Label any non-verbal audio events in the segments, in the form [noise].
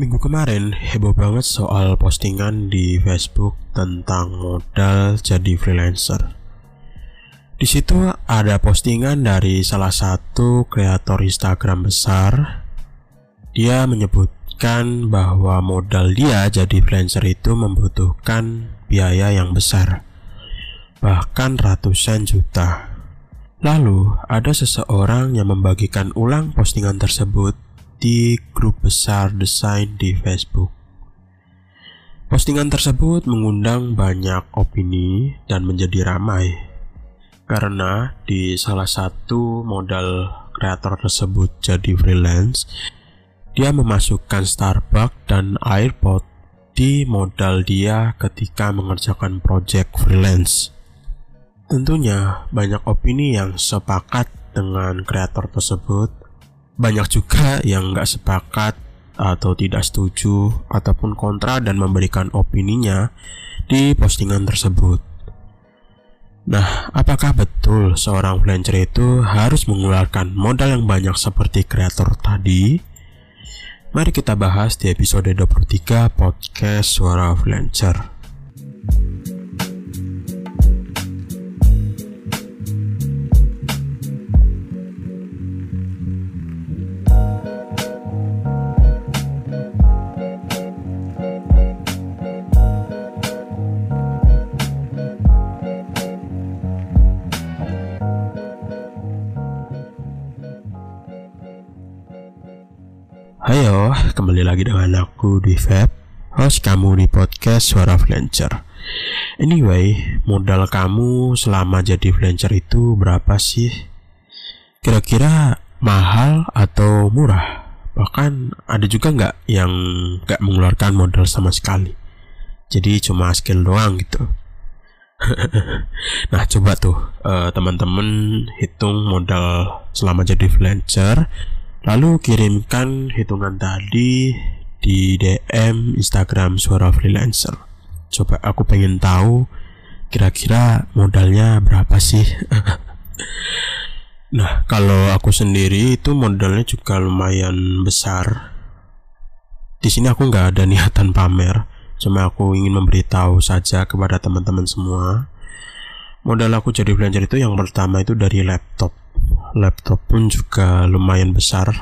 Minggu kemarin heboh banget soal postingan di Facebook tentang modal jadi freelancer. Di situ ada postingan dari salah satu kreator Instagram besar. Dia menyebutkan bahwa modal dia jadi freelancer itu membutuhkan biaya yang besar, bahkan ratusan juta. Lalu ada seseorang yang membagikan ulang postingan tersebut di grup besar desain di Facebook. Postingan tersebut mengundang banyak opini dan menjadi ramai karena di salah satu modal kreator tersebut jadi freelance, dia memasukkan Starbucks dan AirPod di modal dia ketika mengerjakan project freelance. Tentunya banyak opini yang sepakat dengan kreator tersebut banyak juga yang nggak sepakat atau tidak setuju ataupun kontra dan memberikan opininya di postingan tersebut. Nah, apakah betul seorang freelancer itu harus mengeluarkan modal yang banyak seperti kreator tadi? Mari kita bahas di episode 23 podcast Suara Freelancer. Kembali lagi dengan aku di Feb, host kamu di podcast Suara Freelancer. Anyway, modal kamu selama jadi freelancer itu berapa sih? Kira-kira mahal atau murah? Bahkan ada juga nggak yang nggak mengeluarkan modal sama sekali. Jadi cuma skill doang gitu. [laughs] nah coba tuh uh, teman-teman hitung modal selama jadi freelancer Lalu kirimkan hitungan tadi di DM Instagram Suara Freelancer. Coba aku pengen tahu kira-kira modalnya berapa sih? [laughs] nah, kalau aku sendiri itu modalnya juga lumayan besar. Di sini aku nggak ada [laughs] niatan pamer, cuma aku ingin memberitahu saja kepada teman-teman semua. Modal aku jadi freelancer itu yang pertama itu dari laptop. Laptop pun juga lumayan besar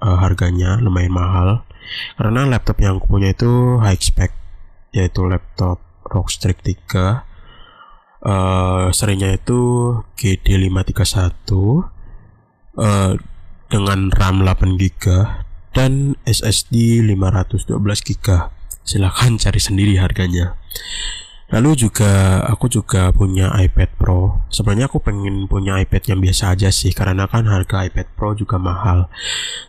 uh, harganya lumayan mahal. Karena laptop yang aku punya itu high spec yaitu laptop Rockstrix 3 uh, serinya itu GD531 uh, dengan RAM 8GB dan SSD 512GB silahkan cari sendiri harganya Lalu juga aku juga punya iPad Pro. Sebenarnya aku pengen punya iPad yang biasa aja sih karena kan harga iPad Pro juga mahal.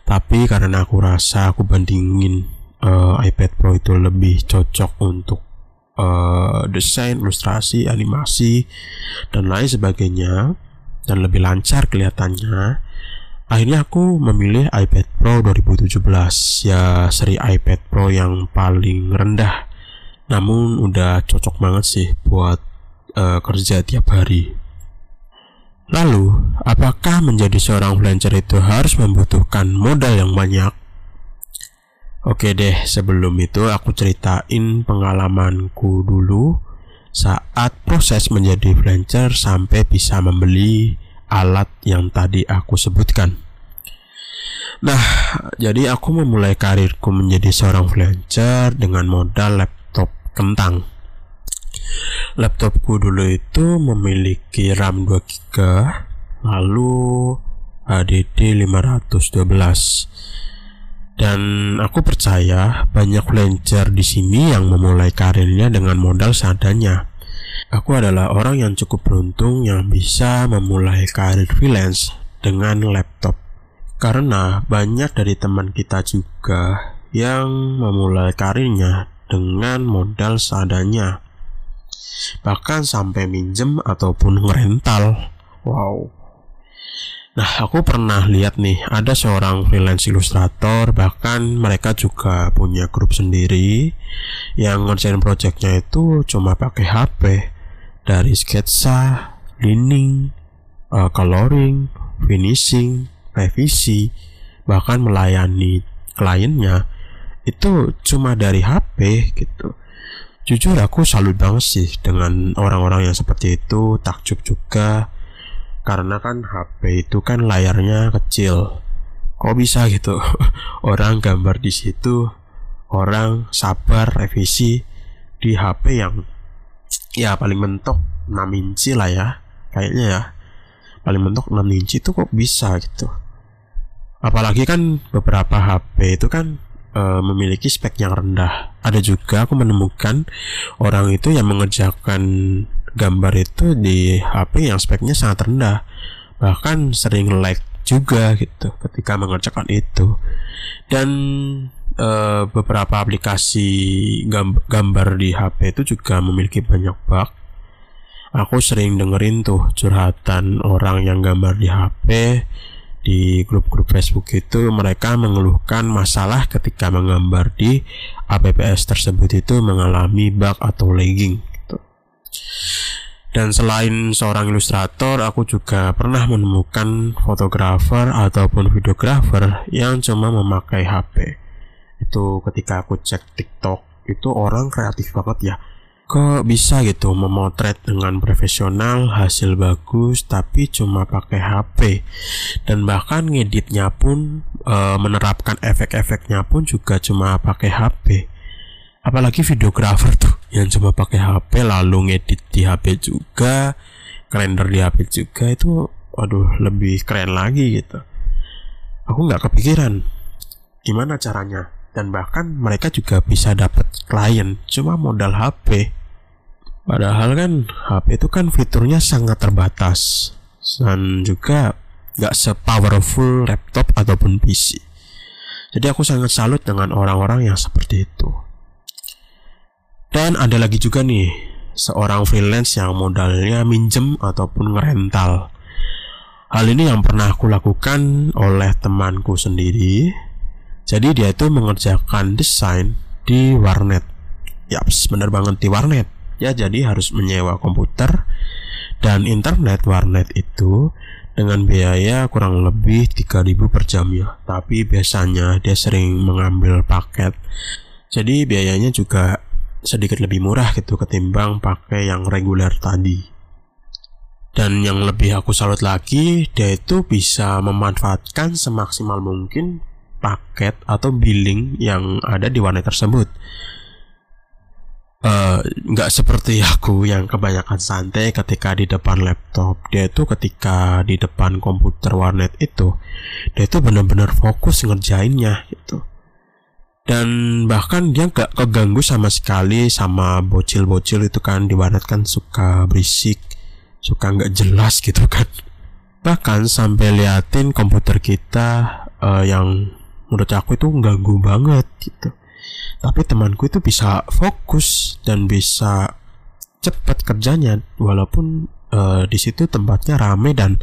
Tapi karena aku rasa aku bandingin uh, iPad Pro itu lebih cocok untuk uh, desain, ilustrasi, animasi dan lain sebagainya dan lebih lancar kelihatannya. Akhirnya aku memilih iPad Pro 2017 ya seri iPad Pro yang paling rendah namun udah cocok banget sih buat uh, kerja tiap hari. Lalu, apakah menjadi seorang freelancer itu harus membutuhkan modal yang banyak? Oke deh, sebelum itu aku ceritain pengalamanku dulu saat proses menjadi freelancer sampai bisa membeli alat yang tadi aku sebutkan. Nah, jadi aku memulai karirku menjadi seorang freelancer dengan modal laptop kentang laptopku dulu itu memiliki RAM 2 GB lalu HDD 512 dan aku percaya banyak freelancer di sini yang memulai karirnya dengan modal seadanya. Aku adalah orang yang cukup beruntung yang bisa memulai karir freelance dengan laptop. Karena banyak dari teman kita juga yang memulai karirnya dengan modal seadanya. Bahkan sampai minjem ataupun ngerental. Wow. Nah, aku pernah lihat nih, ada seorang freelance ilustrator, bahkan mereka juga punya grup sendiri yang ngerjain projectnya itu cuma pakai HP dari sketsa, lining, uh, coloring, finishing, revisi, bahkan melayani kliennya itu cuma dari HP gitu. Jujur aku salut banget sih dengan orang-orang yang seperti itu takjub juga. Karena kan HP itu kan layarnya kecil. Kok bisa gitu? [laughs] Orang gambar di situ orang sabar revisi di HP yang ya paling mentok 6 inci lah ya kayaknya ya. Paling mentok 6 inci itu kok bisa gitu? Apalagi kan beberapa HP itu kan e, memiliki spek yang rendah. Ada juga aku menemukan orang itu yang mengerjakan gambar itu di HP yang speknya sangat rendah. Bahkan sering lag juga gitu ketika mengerjakan itu. Dan e, beberapa aplikasi gambar di HP itu juga memiliki banyak bug. Aku sering dengerin tuh curhatan orang yang gambar di HP di grup-grup Facebook itu mereka mengeluhkan masalah ketika menggambar di APPS tersebut itu mengalami bug atau lagging gitu. Dan selain seorang ilustrator, aku juga pernah menemukan fotografer ataupun videografer yang cuma memakai HP. Itu ketika aku cek TikTok, itu orang kreatif banget ya kok bisa gitu memotret dengan profesional hasil bagus tapi cuma pakai HP dan bahkan ngeditnya pun e, menerapkan efek-efeknya pun juga cuma pakai HP apalagi videografer [laughs] tuh yang cuma pakai HP lalu ngedit di HP juga render di HP juga itu waduh lebih keren lagi gitu. Aku nggak kepikiran gimana caranya dan bahkan mereka juga bisa dapat klien cuma modal HP padahal kan HP itu kan fiturnya sangat terbatas. Dan juga gak sepowerful laptop ataupun PC jadi aku sangat salut dengan orang-orang yang seperti itu. Dan ada lagi juga nih seorang freelance yang modalnya minjem ataupun ngerental. Hal ini yang pernah aku lakukan oleh temanku sendiri jadi dia itu mengerjakan desain di warnet. Yaps, bener banget di warnet. Ya jadi harus menyewa komputer dan internet warnet itu dengan biaya kurang lebih 3000 per jam ya. Tapi biasanya dia sering mengambil paket. Jadi biayanya juga sedikit lebih murah gitu ketimbang pakai yang reguler tadi. Dan yang lebih aku salut lagi, dia itu bisa memanfaatkan semaksimal mungkin paket atau billing yang ada di warnet tersebut. Eh, nggak uh, seperti [laughs] aku yang kebanyakan santai ketika di depan laptop. Dia itu ketika di depan komputer warnet itu dia itu benar-benar fokus ngerjainnya gitu dan bahkan dia nggak keganggu sama sekali sama bocil-bocil itu kan di warnet kan suka berisik suka nggak jelas [laughs] gitu kan. Bahkan sampai liatin komputer kita uh, yang menurut aku itu ganggu banget gitu. Tapi temanku itu bisa fokus dan bisa cepat kerjanya walaupun uh, di situ tempatnya rame dan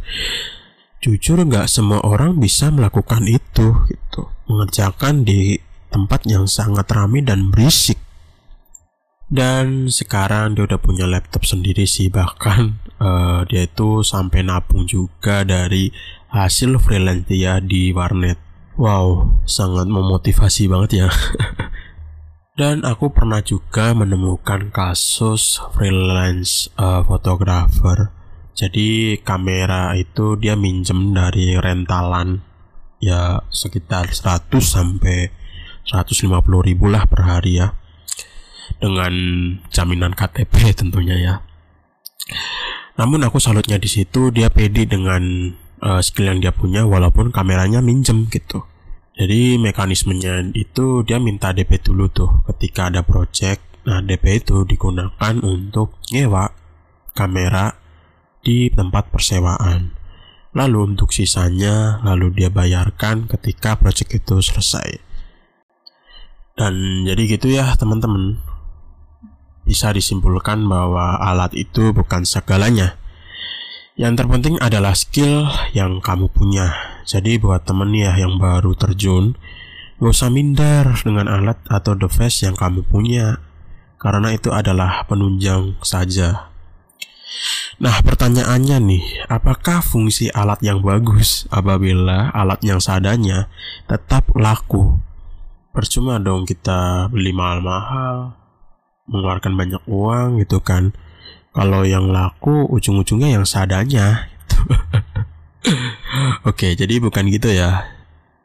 jujur nggak semua orang bisa melakukan itu gitu. Mengerjakan di tempat yang sangat rame dan berisik. Dan sekarang dia udah punya laptop sendiri sih bahkan uh, [laughs] dia itu sampai nabung juga dari hasil freelance dia di warnet Wow, sangat memotivasi banget ya. [laughs] Dan aku pernah juga menemukan kasus freelance uh, fotografer. Jadi kamera itu dia minjem dari rentalan ya sekitar 100 sampai 150 ribu lah per hari ya. Dengan jaminan KTP tentunya ya. Namun aku salutnya di situ dia pede dengan uh, skill yang dia punya walaupun kameranya minjem gitu. Jadi mekanismenya itu dia minta DP dulu tuh ketika ada project. Nah DP itu digunakan untuk nyewa kamera di tempat persewaan. Lalu untuk sisanya lalu dia bayarkan ketika project itu selesai. Dan jadi gitu ya teman-teman. Bisa disimpulkan bahwa alat itu bukan segalanya yang terpenting adalah skill yang kamu punya. Jadi buat temen ya yang baru terjun, gak usah minder dengan alat atau device yang kamu punya, karena itu adalah penunjang saja. Nah pertanyaannya nih, apakah fungsi alat yang bagus apabila alat yang seadanya tetap laku? percuma dong kita beli mahal-mahal mengeluarkan banyak uang gitu kan kalau yang laku ujung-ujungnya yang seadanya [laughs] oke jadi bukan gitu ya.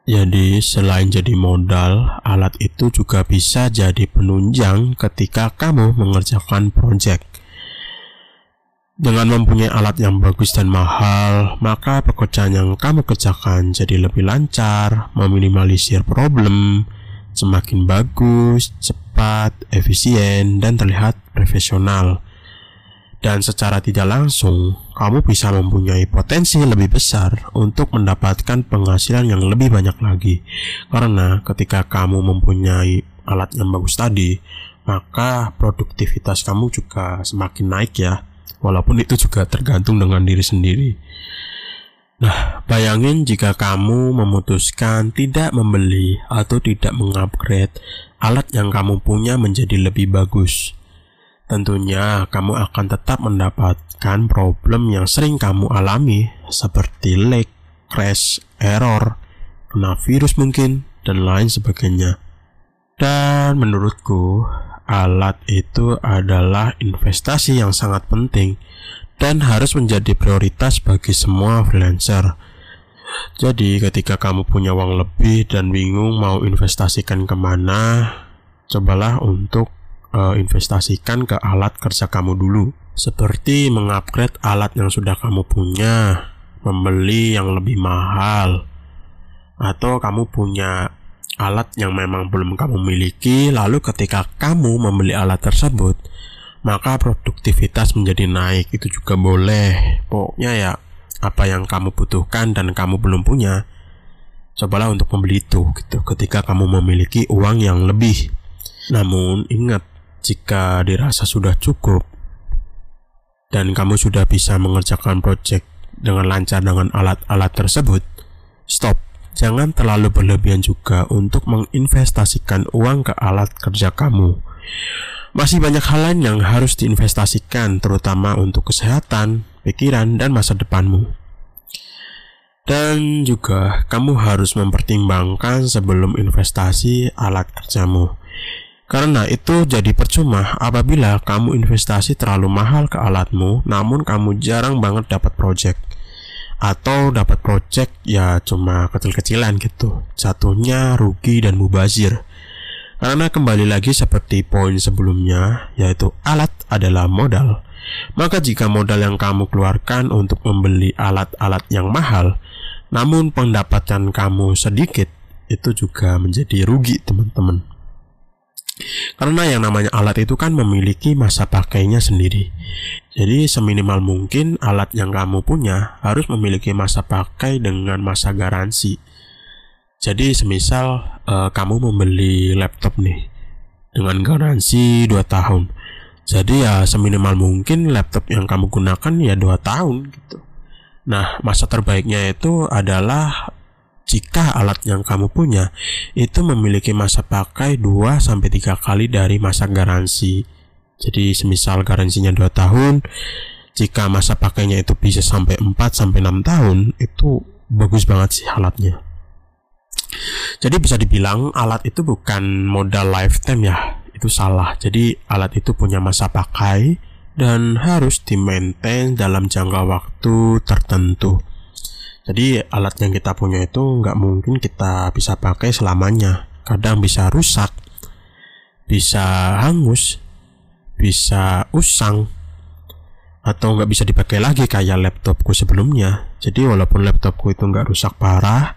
Jadi selain jadi modal alat itu juga bisa jadi penunjang ketika kamu mengerjakan project. Dengan mempunyai alat yang bagus dan mahal, maka pekerjaan yang kamu kerjakan jadi lebih lancar, meminimalisir problem, semakin bagus, cepat, efisien, dan terlihat profesional. Dan secara tidak langsung, kamu bisa mempunyai potensi lebih besar untuk mendapatkan penghasilan yang lebih banyak lagi. Karena ketika kamu mempunyai alat yang bagus tadi, maka produktivitas kamu juga semakin naik ya walaupun itu juga tergantung dengan diri sendiri. Nah, bayangin jika kamu memutuskan tidak membeli atau tidak mengupgrade alat yang kamu punya menjadi lebih bagus. Tentunya kamu akan tetap mendapatkan problem yang sering kamu alami seperti lag, crash, error, kena virus mungkin, dan lain sebagainya. Dan menurutku, alat itu adalah investasi yang sangat penting dan harus menjadi prioritas bagi semua freelancer. Jadi ketika kamu punya uang lebih dan bingung mau investasikan ke mana, cobalah untuk uh, investasikan ke alat kerja kamu dulu. Seperti mengupgrade alat yang sudah kamu punya, membeli yang lebih mahal, atau kamu punya alat yang memang belum kamu miliki, lalu ketika kamu membeli alat tersebut, maka produktivitas menjadi naik. Itu juga boleh. Pokoknya ya, apa yang kamu butuhkan dan kamu belum punya, cobalah untuk membeli itu gitu ketika kamu memiliki uang yang lebih. Namun ingat, jika dirasa sudah cukup dan kamu sudah bisa mengerjakan proyek dengan lancar dengan alat-alat tersebut, stop Jangan terlalu berlebihan juga untuk menginvestasikan uang ke alat kerja kamu. Masih banyak hal lain yang harus diinvestasikan, terutama untuk kesehatan, pikiran, dan masa depanmu. Dan juga, kamu harus mempertimbangkan sebelum investasi alat kerjamu. Karena itu jadi percuma apabila kamu investasi terlalu mahal ke alatmu, namun kamu jarang banget dapat project. Atau dapat project ya cuma kecil-kecilan gitu. Jatuhnya rugi dan mubazir. Karena kembali lagi seperti poin sebelumnya yaitu alat adalah modal. Maka jika modal yang kamu keluarkan untuk membeli alat-alat yang mahal namun pendapatan kamu sedikit itu juga menjadi rugi teman-teman karena yang namanya alat itu kan memiliki masa pakainya sendiri. Jadi seminimal mungkin alat yang kamu punya harus memiliki masa pakai dengan masa garansi. Jadi semisal uh, kamu membeli laptop nih dengan garansi 2 tahun. Jadi ya seminimal mungkin laptop yang kamu gunakan ya 2 tahun gitu. Nah, masa terbaiknya itu adalah jika alat yang kamu punya itu memiliki masa pakai 2 sampai 3 kali dari masa garansi. Jadi semisal garansinya 2 tahun, jika masa pakainya itu bisa sampai 4 sampai 6 tahun, itu bagus banget sih alatnya. Jadi bisa dibilang alat itu bukan modal lifetime ya, itu salah. Jadi alat itu punya masa pakai dan harus di-maintain dalam jangka waktu tertentu. Jadi alat yang kita punya itu nggak mungkin kita bisa pakai selamanya. Kadang bisa rusak, bisa hangus, bisa usang, atau nggak bisa dipakai lagi kayak laptopku sebelumnya. Jadi walaupun laptopku itu nggak rusak parah,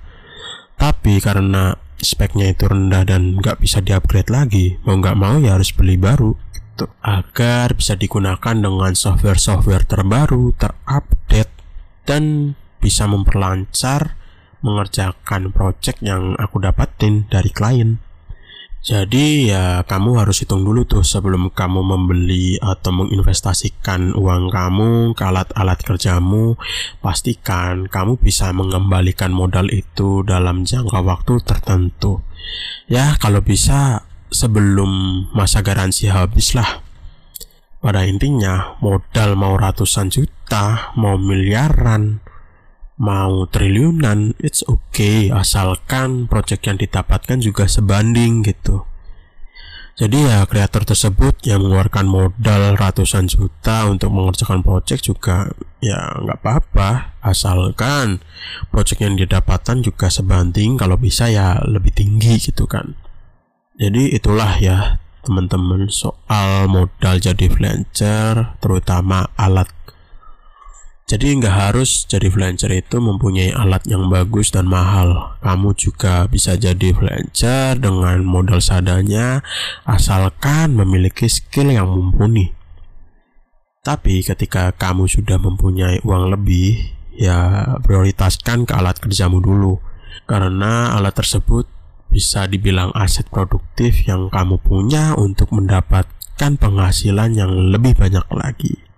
tapi karena speknya itu rendah dan nggak bisa diupgrade lagi, mau nggak mau ya harus beli baru gitu. agar bisa digunakan dengan software-software terbaru, terupdate dan bisa memperlancar mengerjakan project yang aku dapatin dari klien. Jadi ya kamu harus hitung dulu tuh sebelum kamu membeli atau menginvestasikan uang kamu ke alat-alat kerjamu. Pastikan kamu bisa mengembalikan modal itu dalam jangka waktu tertentu. Ya kalau bisa sebelum masa garansi habis lah. Pada intinya modal mau ratusan juta, mau miliaran, mau triliunan it's okay asalkan project yang didapatkan juga sebanding gitu. Jadi ya kreator tersebut yang mengeluarkan modal ratusan juta untuk mengerjakan project juga ya nggak apa-apa. Asalkan project yang didapatkan juga sebanding kalau bisa ya lebih tinggi gitu kan. Jadi itulah ya teman-teman soal modal jadi freelancer terutama alat jadi nggak harus jadi freelancer itu mempunyai alat yang bagus dan mahal. Kamu juga bisa jadi freelancer dengan modal seadanya asalkan memiliki skill yang mumpuni. Tapi ketika kamu sudah mempunyai uang lebih, ya prioritaskan ke alat kerjamu dulu. Karena alat tersebut bisa dibilang aset produktif yang kamu punya untuk mendapatkan penghasilan yang lebih banyak lagi.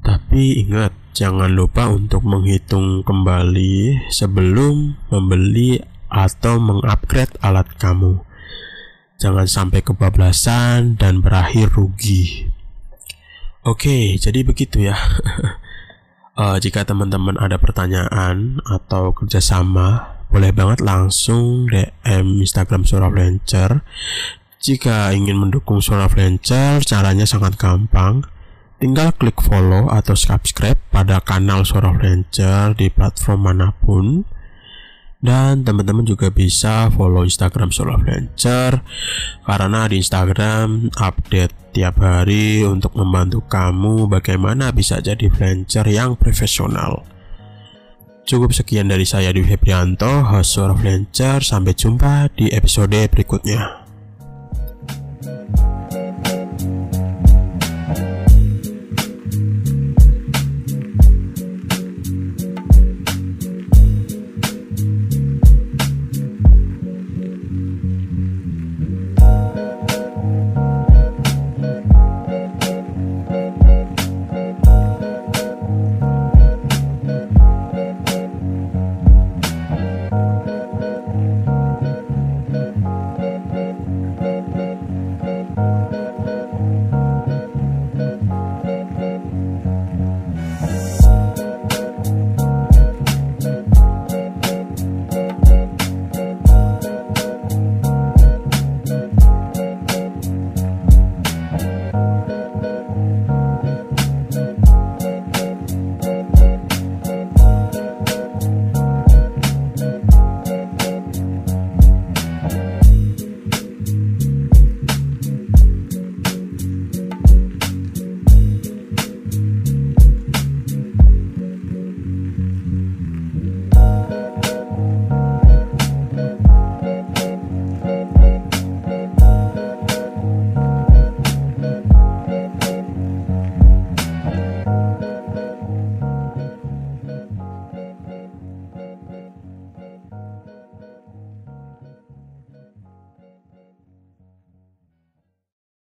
Tapi ingat, jangan lupa untuk menghitung kembali sebelum membeli atau mengupgrade alat kamu. Jangan sampai kebablasan dan berakhir rugi. Oke, jadi begitu ya. uh, [laughs] jika teman-teman ada pertanyaan atau kerjasama, boleh banget langsung DM Instagram Suara Flancer. Jika ingin mendukung Suara Flancer, caranya sangat gampang Tinggal klik follow atau subscribe pada kanal Suara Flancer di platform mana pun. Dan teman-teman juga bisa follow Instagram Suara Flancer karena di Instagram update tiap hari untuk membantu kamu bagaimana bisa jadi flancer yang profesional. Cukup sekian dari saya di Febrianto, host Suara Flancer. Sampai jumpa di episode berikutnya.